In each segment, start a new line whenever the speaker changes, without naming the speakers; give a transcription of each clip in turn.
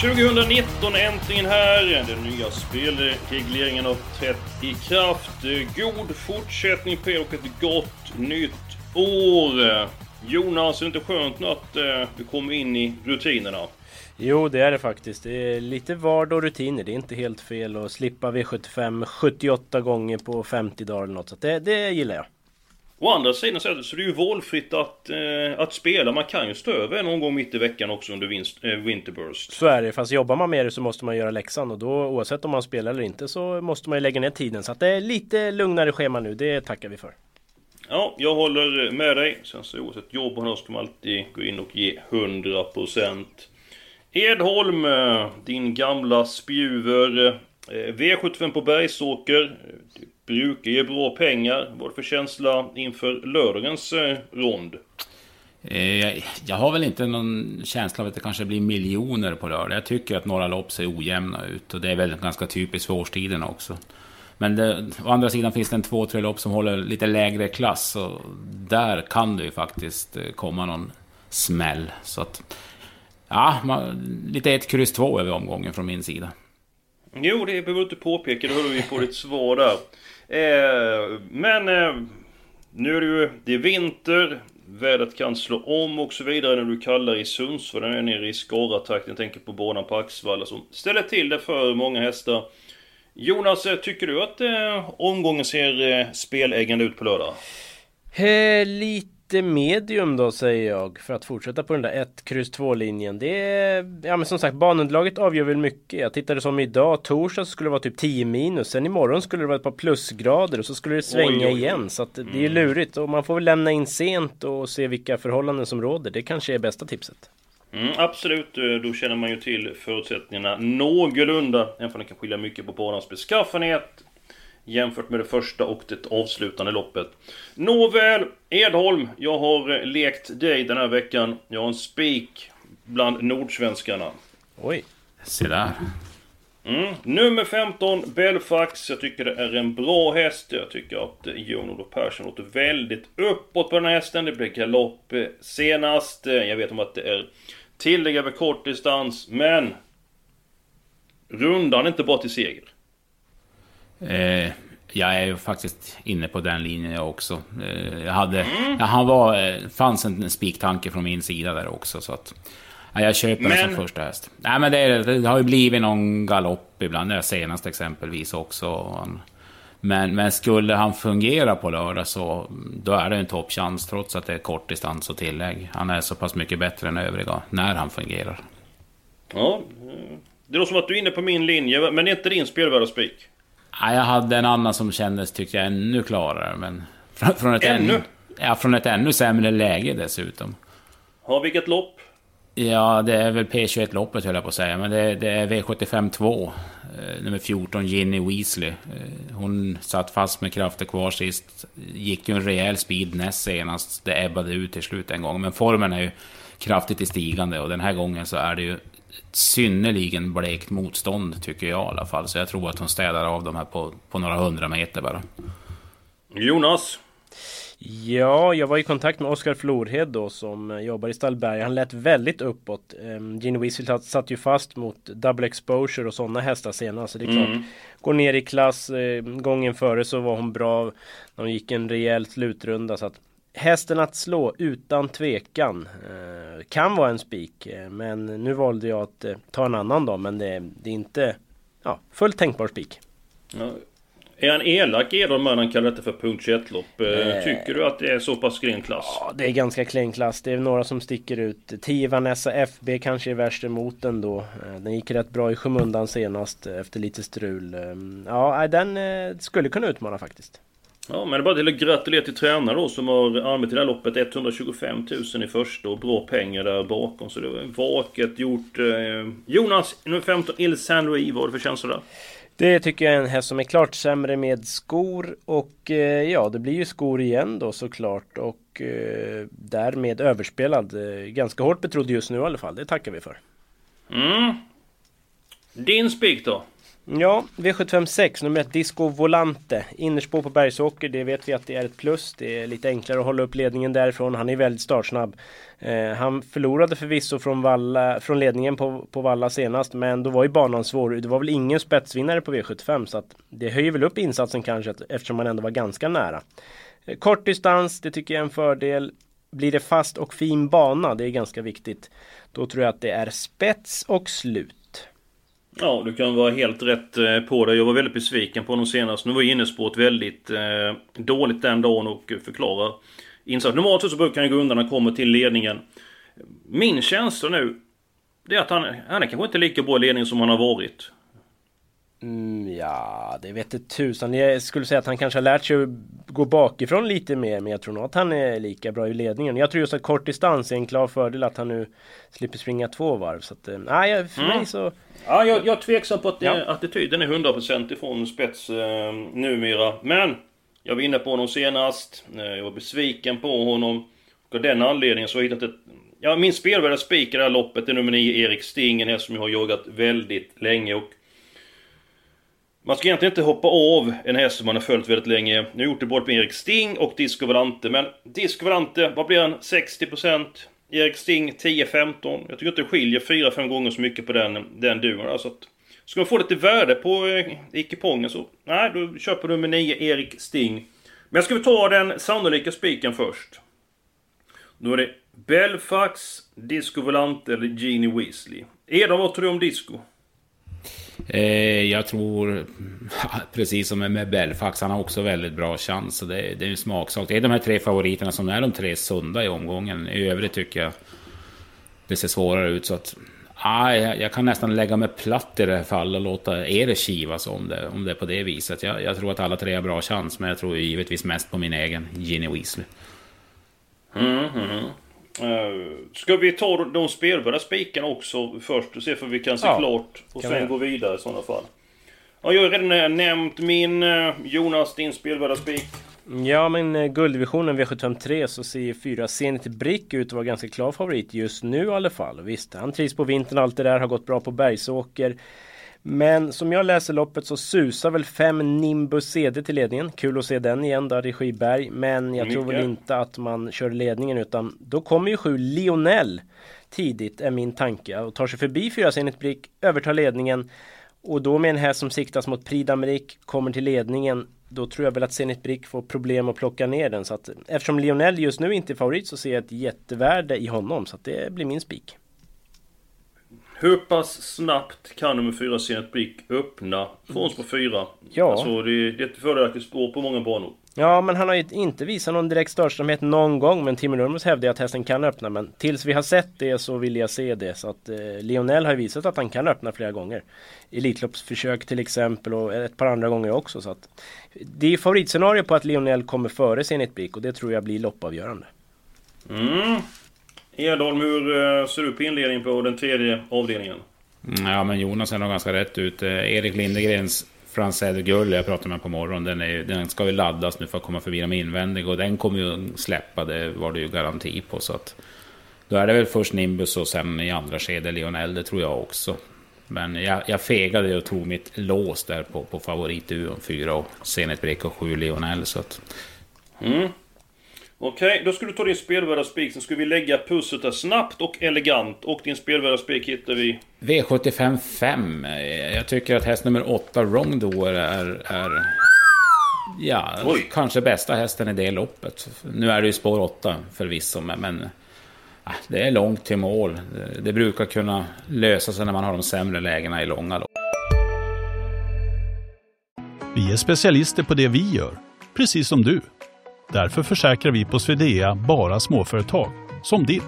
2019 äntligen här. Den nya spelregleringen har trätt i kraft. God fortsättning på er och ett gott nytt år. Jonas, är det inte skönt nu att eh, vi kommer in i rutinerna?
Jo, det är det faktiskt. Det är lite vardag och rutiner. Det är inte helt fel att slippa V75 78 gånger på 50 dagar eller något. Så det, det gillar jag.
Å andra sidan så är det, så det är ju valfritt att, eh, att spela. Man kan ju stå över någon gång mitt i veckan också under vinst, eh, Winterburst.
Så är det. Fast jobbar man med det så måste man göra läxan. Och då oavsett om man spelar eller inte så måste man ju lägga ner tiden. Så att det är lite lugnare schema nu. Det tackar vi för.
Ja, jag håller med dig. Sen så oavsett jobb och ska man alltid gå in och ge 100%. Edholm, eh, din gamla spjuver. eh, V75 på Bergsåker brukar ge bra pengar. Vad är för känsla inför lördagens eh, rond?
Eh, jag, har väl inte någon känsla av att det kanske blir miljoner på lördag. Jag tycker att några lopp ser ojämna ut och det är väl ganska typiskt för årstiden också. Men det, å andra sidan finns det en två, tre lopp som håller lite lägre klass och där kan det ju faktiskt eh, komma någon smäll. Så att, ja, man, lite ett kryss två över omgången från min sida.
Jo, det behöver du inte påpeka. Det hörde vi på ditt svar där. Eh, men eh, nu är det ju det är vinter. Vädret kan slå om och så vidare när du kallar i Sundsvall. Den är nere i Skara-trakten. Jag tänker på banan på Axvalla som ställer till det för många hästar. Jonas, eh, tycker du att eh, omgången ser eh, speläggande ut på lördag?
Eh, lite medium då säger jag för att fortsätta på den där 1, kryss 2 linjen. Det är, ja men som sagt banunderlaget avgör väl mycket. Jag tittade som idag, torsdag så skulle det vara typ 10 minus. Sen imorgon skulle det vara ett par plusgrader och så skulle det svänga
Oj, oj,
igen. Så att det är ju lurigt och man får väl lämna in sent och se vilka förhållanden som råder. Det kanske är bästa tipset.
Mm, absolut, eh, då känner man ju till förutsättningarna någorlunda. Även om det kan skilja mycket på banans beskaffenhet. Jämfört med det första och det avslutande loppet. Nåväl, Edholm. Jag har eh, lekt dig den här veckan. Jag har en spik bland nordsvenskarna.
Oj.
Se där.
Mm. Nummer 15, Belfax. Jag tycker det är en bra häst. Jag tycker att eh, Jon-Olof Persson låter väldigt uppåt på den här hästen. Det blev galopp eh, senast. Jag vet om att det är tillägg över kort distans, men... Rundan är inte bara till seger.
Eh, jag är ju faktiskt inne på den linjen jag också. Eh, jag hade, ja, han var, eh, fanns en spiktanke från min sida där också. Så att, ja, jag köper
Men-
som första häst. Nej, men det, det har ju blivit någon galopp ibland. Det senast exempelvis också. Men, men skulle han fungera på lördag så då är det en toppchans trots att det är kort distans och tillägg. Han är så pass mycket bättre än övriga när han fungerar.
Ja, eh, det låter som att du är inne på min linje, men är inte din spelvärda spik.
Ja, jag hade en annan som kändes, tyckte jag, ännu klarare. Men från, från, ett,
Ännu?
ännu? Ja, från ett ännu sämre läge dessutom.
Har vilket lopp?
Ja, det är väl P21-loppet höll jag på att säga, men det, det är V75 2. Eh, nummer 14, Ginny Weasley. Eh, hon satt fast med krafter kvar sist. Gick ju en rejäl speed näst senast. Det ebbade ut till slut en gång, men formen är ju kraftigt i stigande och den här gången så är det ju ett synnerligen blekt motstånd, tycker jag i alla fall. Så jag tror att hon städar av de här på, på några hundra meter bara.
Jonas?
Ja, jag var i kontakt med Oskar Florhed då som eh, jobbar i Stallberg. Han lät väldigt uppåt. Um, Gene Weasley satt, ju fast mot double exposure och sådana hästar senast. Så det är klart.
Mm.
Går ner i klass. Eh, gången före så var hon bra. Hon gick en rejäl slutrunda. Så att hästen att slå utan tvekan. Eh, kan vara en spik. Eh, men nu valde jag att eh, ta en annan då. Men det, det är inte ja, fullt tänkbar spik.
Ja. Är han elak när han kallar detta för punkt 21-lopp?
Eh.
Tycker du att det är så pass klen klass?
Ja, det är ganska klen klass. Det är några som sticker ut. 10 Vanessa FB kanske är värst emot den då. Den gick rätt bra i skymundan senast efter lite strul. Ja, den skulle kunna utmana faktiskt.
Ja, men det är bara till att gratulera till tränare då som har använt det här loppet 125 000 i första och bra pengar där bakom. Så det var vaket gjort. Eh, Jonas, nummer 15, Il San Louis, vad har du för känsla där?
Det tycker jag är en häst som är klart sämre med skor och eh, ja, det blir ju skor igen då såklart och eh, därmed överspelad. Ganska hårt betrodd just nu i alla fall, det tackar vi för.
Mm. Din spik då?
Ja, V756 nummer 1 Disco Volante. Innerspår på Bergsåker, det vet vi att det är ett plus. Det är lite enklare att hålla upp ledningen därifrån. Han är väldigt startsnabb. Eh, han förlorade förvisso från, Valla, från ledningen på, på Valla senast, men då var ju banan svår. Det var väl ingen spetsvinnare på V75 så att det höjer väl upp insatsen kanske eftersom man ändå var ganska nära. Eh, kort distans, det tycker jag är en fördel. Blir det fast och fin bana, det är ganska viktigt. Då tror jag att det är spets och slut.
Ja, du kan vara helt rätt eh, på det. Jag var väldigt besviken på honom senast. Nu var Innesport väldigt eh, dåligt den dagen och förklarar insats. Normalt så brukar han gå undan när han kommer till ledningen. Min känsla nu, det är att han, han är kanske inte lika bra i ledningen som han har varit.
Mm, ja, det vet inte tusan. Jag skulle säga att han kanske har lärt sig att gå bakifrån lite mer. Men jag tror nog att han är lika bra i ledningen. Jag tror just att kort distans är en klar fördel att han nu slipper springa två varv. Så att, eh, nej, för mm. mig så...
Ja, jag, jag är tveksam på att ja. attityden är 100% ifrån spets eh, numera. Men jag var inne på honom senast. Eh, jag var besviken på honom. Och av den anledningen så har jag hittat ett... Ja, min spelvärda spik i det här loppet är nummer 9, Erik Sting. En häst som jag har jagat väldigt länge. Och man ska egentligen inte hoppa av en häst som man har följt väldigt länge. Nu har jag gjort det både med Erik Sting och Disco Valante. Men Disco Valante, vad blir han? 60%? Erik Sting 10-15. Jag tycker inte det skiljer 4-5 gånger så mycket på den, den duon. Alltså ska man få lite värde på eh, kupongen så... Nej, då köper du nummer 9 Erik Sting. Men ska vi ta den sannolika spiken först. Då är det Belfax, Disco Volante eller Genie Weasley. Edon, vad tror du om Disco?
Eh, jag tror, precis som med Belfax, han har också väldigt bra chans. Så det, det är en smaksak. Det är de här tre favoriterna som är de tre sunda i omgången. I övrigt tycker jag det ser svårare ut. Så att, ah, jag, jag kan nästan lägga mig platt i det här fallet och låta er kivas om det, om det är på det viset. Jag, jag tror att alla tre har bra chans, men jag tror givetvis mest på min egen Ginny Weasley.
Mm mm. mm. Ska vi ta de spelbara spikarna också först och se för vi kan se ja, klart och sen gå vidare i sådana fall? Ja, jag har redan nämnt min uh, Jonas, din spelvärda spik.
Ja men uh, gulddivisionen V753 så ser fyra Zenit Brick ut att vara ganska klar favorit just nu i alla fall. Visst, han trivs på vintern allt det där, har gått bra på Bergsåker. Men som jag läser loppet så susar väl fem Nimbus CD till ledningen. Kul att se den igen där i Skiberg. Men jag Mycket. tror väl inte att man kör ledningen utan då kommer ju sju Lionel tidigt är min tanke och tar sig förbi fyra Zenit Brick, övertar ledningen och då med en häst som siktas mot Prix kommer till ledningen då tror jag väl att Zenit Brick får problem att plocka ner den. Så att, eftersom Lionel just nu inte är favorit så ser jag ett jättevärde i honom. Så att det blir min spik.
Hur pass snabbt kan nummer 4 Zenit Brick öppna från spår 4? Ja. Alltså det, är ett fördelaktigt spår på många banor.
Ja, men han har ju inte visat någon direkt startsamhet någon gång. Men Timo Nurmos hävdar att hästen kan öppna. Men tills vi har sett det så vill jag se det. Så att eh, Lionel har visat att han kan öppna flera gånger. Elitloppsförsök till exempel och ett par andra gånger också. Så att, det är favoritscenario på att Lionel kommer före Zenit Brick och det tror jag blir loppavgörande.
Mm. Edholm, hur eh, ser du på inledningen på den tredje avdelningen?
Ja, men Jonas är nog ganska rätt ut. Erik Lindegrens Franzell Gull jag pratade med på morgonen, den, är, den ska ju laddas nu för att komma förbi de invändiga och den kommer ju släppa, det var det ju garanti på. Så att, då är det väl först Nimbus och sen i andra skede Lionel, det tror jag också. Men jag, jag fegade och tog mitt lås där på, på favoritduon 4 och Zenit Brek och 7 Lionel. Så att...
Mm. Okej, okay, då ska du ta din spelvärda spik. Sen ska vi lägga pusslet där snabbt och elegant. Och din spelvärda spik hittar vi...
V75 5. Jag tycker att häst nummer 8, Wrongdoer, är... är ja, Oj. kanske bästa hästen i det loppet. Nu är det ju spår 8 förvisso, men... men det är långt till mål. Det, det brukar kunna lösa sig när man har de sämre lägena i långa lopp.
Vi är specialister på det vi gör, precis som du. Därför försäkrar vi på Swedea bara småföretag, som ditt.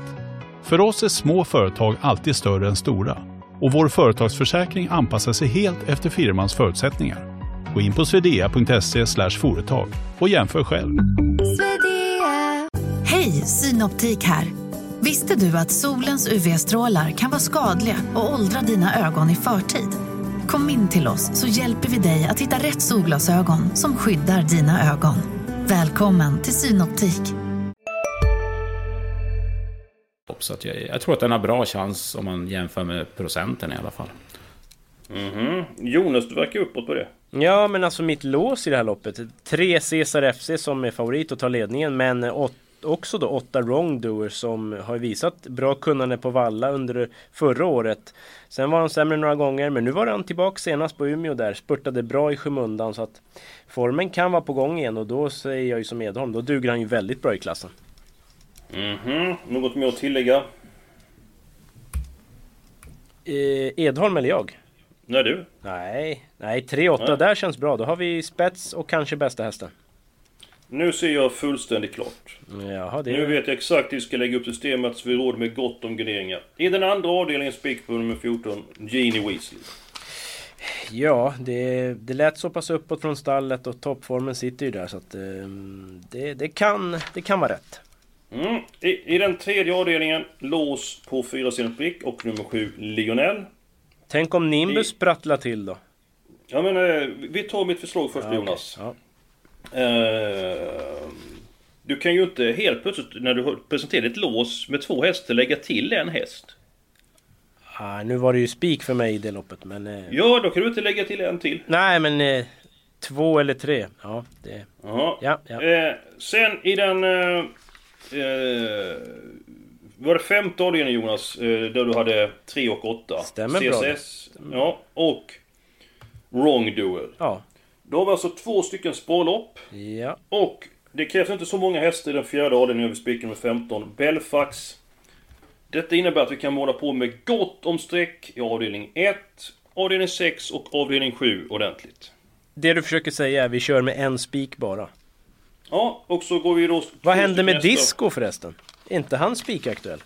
För oss är små företag alltid större än stora och vår företagsförsäkring anpassar sig helt efter firmans förutsättningar. Gå in på swedea.se företag och jämför själv.
Hej, Synoptik här. Visste du att solens UV-strålar kan vara skadliga och åldra dina ögon i förtid? Kom in till oss så hjälper vi dig att hitta rätt solglasögon som skyddar dina ögon. Välkommen till Synoptik.
Så att jag, jag tror att den har bra chans om man jämför med procenten i alla fall.
Mhm. Jonas, du verkar uppåt på det.
Ja men alltså mitt lås i det här loppet. Tre Cesar FC som är favorit att ta ledningen men åt, också då åtta Wrongdoers som har visat bra kunnande på valla under förra året. Sen var han sämre några gånger men nu var han tillbaka senast på Umeå där. Spurtade bra i skymundan så att formen kan vara på gång igen och då säger jag ju som Edholm, då duger han ju väldigt bra i klassen.
Mhm. Något mer att tillägga?
Eh, Edholm eller jag?
Nej du?
Nej, nej 3-8 där känns bra. Då har vi spets och kanske bästa hästen.
Nu ser jag fullständigt klart.
Jaha, det
Nu vet jag exakt hur vi ska lägga upp systemet så vi råder med gott om garderingar. I den andra avdelningen spik på nummer 14, Genie Weasley.
Ja, det, det lät så pass uppåt från stallet och toppformen sitter ju där så att eh, det, det, kan, det kan vara rätt.
Mm. I, I den tredje avdelningen, lås på 4 prick och nummer 7, Lionel.
Tänk om Nimbus
I-
sprattlar till då?
Ja men eh, vi tar mitt förslag först
Ja,
Jonas.
okej.
Eh, du kan ju inte helt plötsligt när du har presenterat ett lås med två hästar lägga till en häst.
Ah, nu var det ju spik för mig i det loppet men... Eh,
Ja, då kan du inte lägga till en till.
Nej men... Eh, två eller tre. Ja, det... Ja, ja.
Eh, sen i den... Eh, eh, var det femte avdelningen Jonas? Eh, där du hade 3 och 8.
Stämmer bra det.
CSS. Ja, och Wrongdoer.
Ja.
Då har vi alltså två stycken spårlopp.
Ja.
Och det krävs inte så många hästar i den fjärde avdelningen över spiken med 15. Belfax. Detta innebär att vi kan måla på med gott om streck i avdelning 1, avdelning 6 och avdelning 7 ordentligt.
Det du försöker säga är vi kör med en spik bara.
Ja, och så går vi då...
Vad händer med
nästa.
Disco förresten? Är inte han spikaktuell?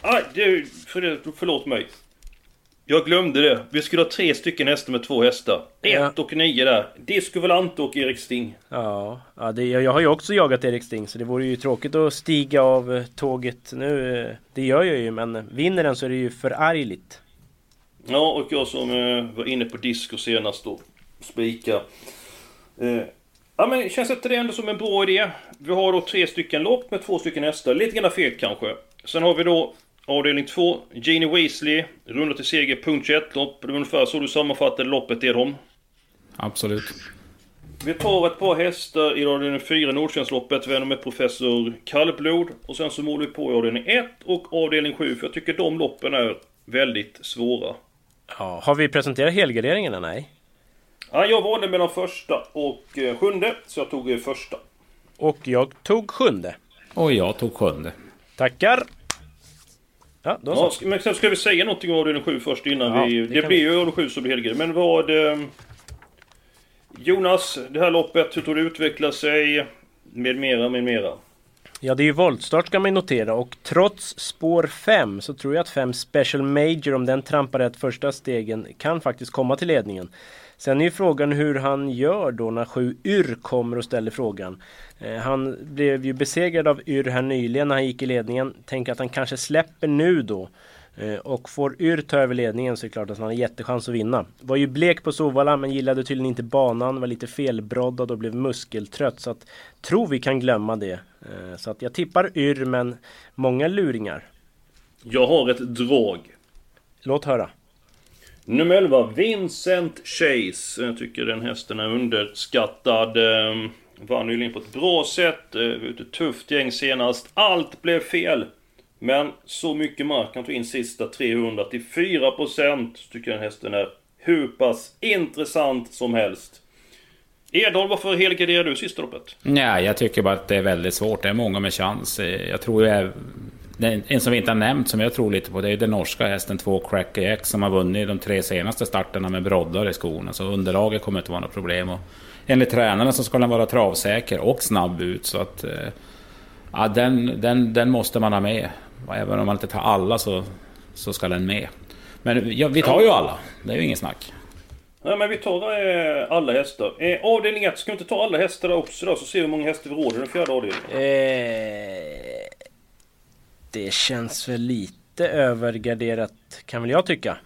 Aj, det, för, förlåt mig. Jag glömde det. Vi skulle ha tre stycken hästar med två hästar.
Ja.
Ett och nio där. Disco Volante och Erik Sting.
Ja, ja det, jag, jag har ju också jagat Erik Sting så det vore ju tråkigt att stiga av eh, tåget nu. eh, Det gör jag ju men vinner den så är det ju förargligt.
Ja, och jag som eh, var inne på disco senast då. Spika. Eh, ja men känns inte det ändå som en bra idé? Vi har då tre stycken lopp med två stycken hästar. Lite grann fel kanske. Sen har vi då avdelning 2, Genie Weasley, runda till seger, punkt 21 lopp. Det var ungefär så du sammanfattade loppet Edholm.
Absolut.
Vi tar ett par hästar i avdelning 4, Nordsjällandsloppet, vänner med professor Kallblod. Och sen så målar vi på i avdelning 1 och avdelning 7, för jag tycker de loppen är väldigt svåra.
Ja, har vi presenterat helgarderingarna? Nej.
Ja, jag valde mellan första och eh, sjunde, så jag tog eh, första.
Och jag tog sjunde.
Och jag tog sjunde.
Tackar! Ja, då
Ja,
så.
ska- men sen ska vi säga någonting om avdelning 7 först innan
Ja,
vi...
det
Det,
kan
blir ju avdelning 7 som blir helgare. Men vad... Eh, Jonas, det här loppet, hur tror du utvecklar sig? Med mera, med mera.
Ja, det är ju voltstart ska man notera och trots spår 5 så tror jag att 5 Special Major, om den trampar rätt första stegen, kan faktiskt komma till ledningen. Sen är ju frågan hur han gör då när 7 Yr kommer och ställer frågan. Eh, han blev ju besegrad av Yr här nyligen när han gick i ledningen. Tänker att han kanske släpper nu då. Eh, och får Yr ta över ledningen så är det klart att han har jättechans att vinna. Var ju blek på Sovalla men gillade tydligen inte banan, var lite felbroddad och blev muskeltrött. Så att tror vi kan glömma det. Eh, så att jag tippar Yr men många luringar.
Jag har ett drag.
Låt höra.
Nummer 11, Vincent Chase. Jag tycker den hästen är underskattad. Ehm, vann nyligen på ett bra sätt. Eh, var ute ett tufft gäng senast. Allt blev fel. Men så mycket mark han tog in sista 300 till 4% tycker jag den hästen är hur pass intressant som helst. Edholm, varför helgarderar du sista loppet?
Nej, jag tycker bara att det är väldigt svårt. Det är många med chans. Jag tror jag den- En som vi inte har nämnt, som jag tror lite på, det är den norska hästen 2 Cracker X som har vunnit de tre senaste starterna med broddar i skorna. Så underlaget kommer inte vara något problem. Och enligt tränarna så ska den vara travsäker och snabb ut. Så att... eh, Ja, den, den, den måste man ha med. Även om man inte tar alla så, så ska den med. Men ja, vi tar ju alla. Det är ju ingen snack.
Nej men vi tar eh, alla hästar. Eh, avdelning 1, ska vi inte ta alla hästar också då? Så ser vi hur många hästar vi råder i den fjärde avdelningen.
Eh, det känns väl lite övergarderat kan väl jag tycka.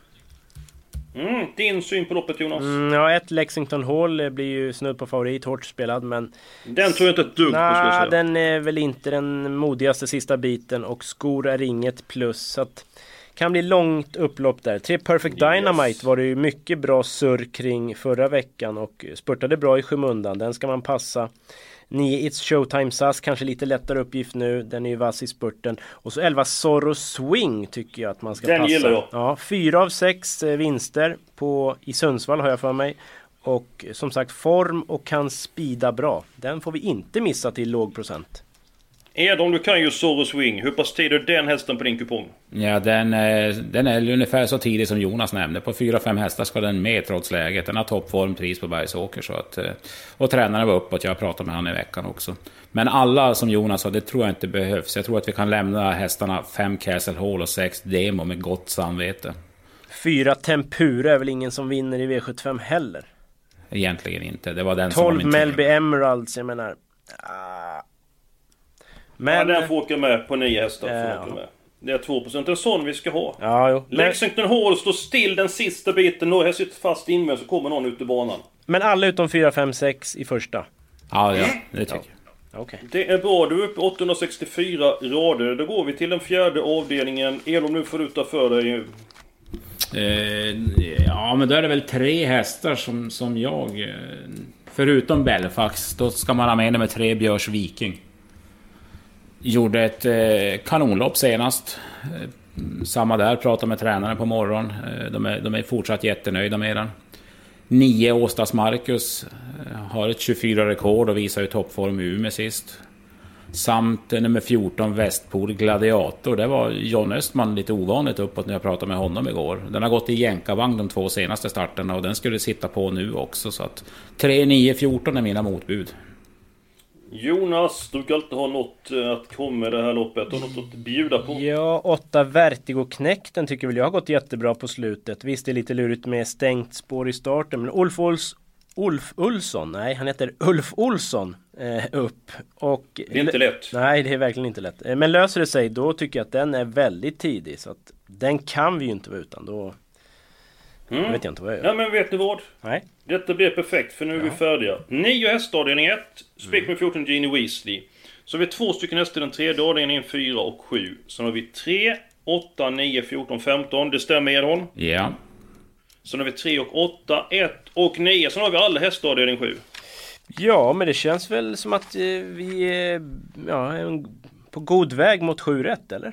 Mm, din syn på loppet Jonas?
Mm, ja, ett Lexington Hall blir ju snudd på favorit, hårt spelad men...
Den tror jag inte ett dugg på ska jag säga.
den är väl inte den modigaste sista biten och skor är inget plus. Så att kan bli långt upplopp där. Tre Perfect Dynamite
Yes.
var det ju mycket bra surr kring förra veckan och spurtade bra i skymundan. Den ska man passa. 9 It's Showtime SAS, kanske lite lättare uppgift nu. Den är ju vass i spurten. Och så 11 Zorro Swing tycker jag att man ska
Den
passa.
gillar jag.
Ja, fyra av sex eh, vinster på, i Sundsvall har jag för mig. Och som sagt form och kan spida bra. Den får vi inte missa till låg procent.
Edholm, du kan ju Zorro Swing. Hur pass tid är den hästen på din kupong?
Ja, den, eh, den är ungefär så tidig som Jonas nämnde. På 4-5 hästar ska den med trots läget. Den har toppform, pris på Bergsåker. Så att, eh, och tränaren var uppåt, jag har pratat med han i veckan också. Men alla som Jonas sa, det tror jag inte behövs. Jag tror att vi kan lämna hästarna 5 Castle Hall och 6 Demo med gott samvete.
Fyra Tempura är väl ingen som vinner i V75 heller.
Egentligen inte. Det var den som var
12
min
Melby Emeralds, jag menar. ah. Men...
ja, den får åka med på nio hästar. Får
Ja.
med. Det är 2% en sån vi ska ha.
Ja, jo.
Lexington Hall står still den sista biten. Några har sitter fast invänt så kommer någon ut ur banan.
men alla utom 4, 5, 6 i första.
Ja, ja det tycker jag.
Okej.
Det är bra, du är uppe 864 rader. Då går vi till den fjärde avdelningen. Elon, nu får du ta för dig.
Eh, ja, men då är det väl tre hästar som, som jag... Eh, förutom Belfax, då ska man ha med nummer tre Björs Viking. Gjorde ett eh, kanonlopp senast. Eh, samma där, pratade med tränaren på morgonen. Eh, de, är, de är fortsatt jättenöjda med den. Nio Åstas Marcus eh, har ett 24-rekord och visar ju toppform i Umeå sist. Samt nummer 14 Västpol Gladiator. Det var John Östman lite ovanligt uppåt när jag pratade med honom igår. Den har gått i jänkarvagn de två senaste starterna och den skulle sitta på nu också. Så att 3, 9, 14 är mina motbud.
Jonas, du brukar alltid ha något eh, att komma med det här loppet. Har något att bjuda på?
Ja, 8 Vertigo Knäkten tycker väl jag har gått jättebra på slutet. Visst, det är lite lurigt med stängt spår i starten, men Ulf Ols Ulf Olsson, nej han heter Ulf Olsson eh, upp. Och,
Det är inte lätt.
Nej, det är verkligen inte lätt. Eh, Men löser det sig, då tycker jag att den är väldigt tidig. Så att den kan vi ju inte vara utan. Då
Mm.
vet jag inte vad jag gör.
Ja men vet ni vad?
Nej.
Detta blir perfekt för nu är vi färdiga. 9 hästar avdelning 1. Spik med 14 Genie Weasley. Så har vi två stycken hästar i den tredje avdelningen, 4 och 7. Sen har vi 3, 8, 9, 14, 15. Det stämmer Edholm.
Ja.
Sen har vi 3 och 8, 1 och 9. Sen har vi alla hästar avdelning 7.
Ja, men det känns väl som att eh, vi är ja, är på god väg mot 7 rätt, eller?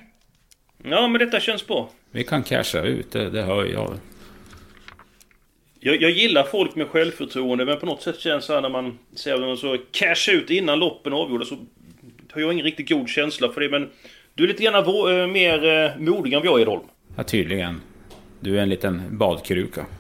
Ja men detta känns bra.
Vi kan casha ut, det, det hör jag.
Jag, jag gillar folk med självförtroende men på något sätt känns det när man ser dem så cash ut innan loppen avgjorda så har jag ingen riktigt god känsla för det men du är lite grann vå- eh, mer eh, modig än vad jag är Edholm.
Ja, tydligen. Du är en liten badkruka.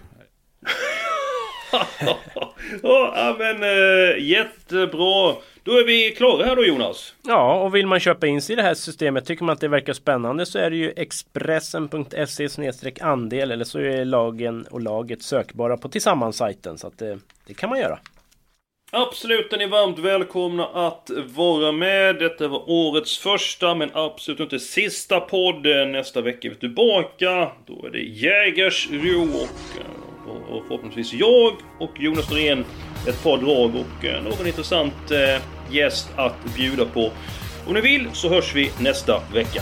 ja men eh, jättebra. Då är vi klara här då Jonas.
Ja, och vill man köpa in sig i det här systemet, tycker man att det verkar spännande så är det ju Expressen.se andel eller så är lagen och laget sökbara på Tillsammans-sajten. Så att det, det kan man göra.
Absolut är ni varmt välkomna att vara med. Detta var årets första men absolut inte sista podd. Nästa vecka är vi tillbaka. Då är det Jägers Ro och, eh, och förhoppningsvis jag och Jonas Norén ett par drag och eh, någon intressant eh, gäst att bjuda på. Om ni vill så hörs vi nästa vecka.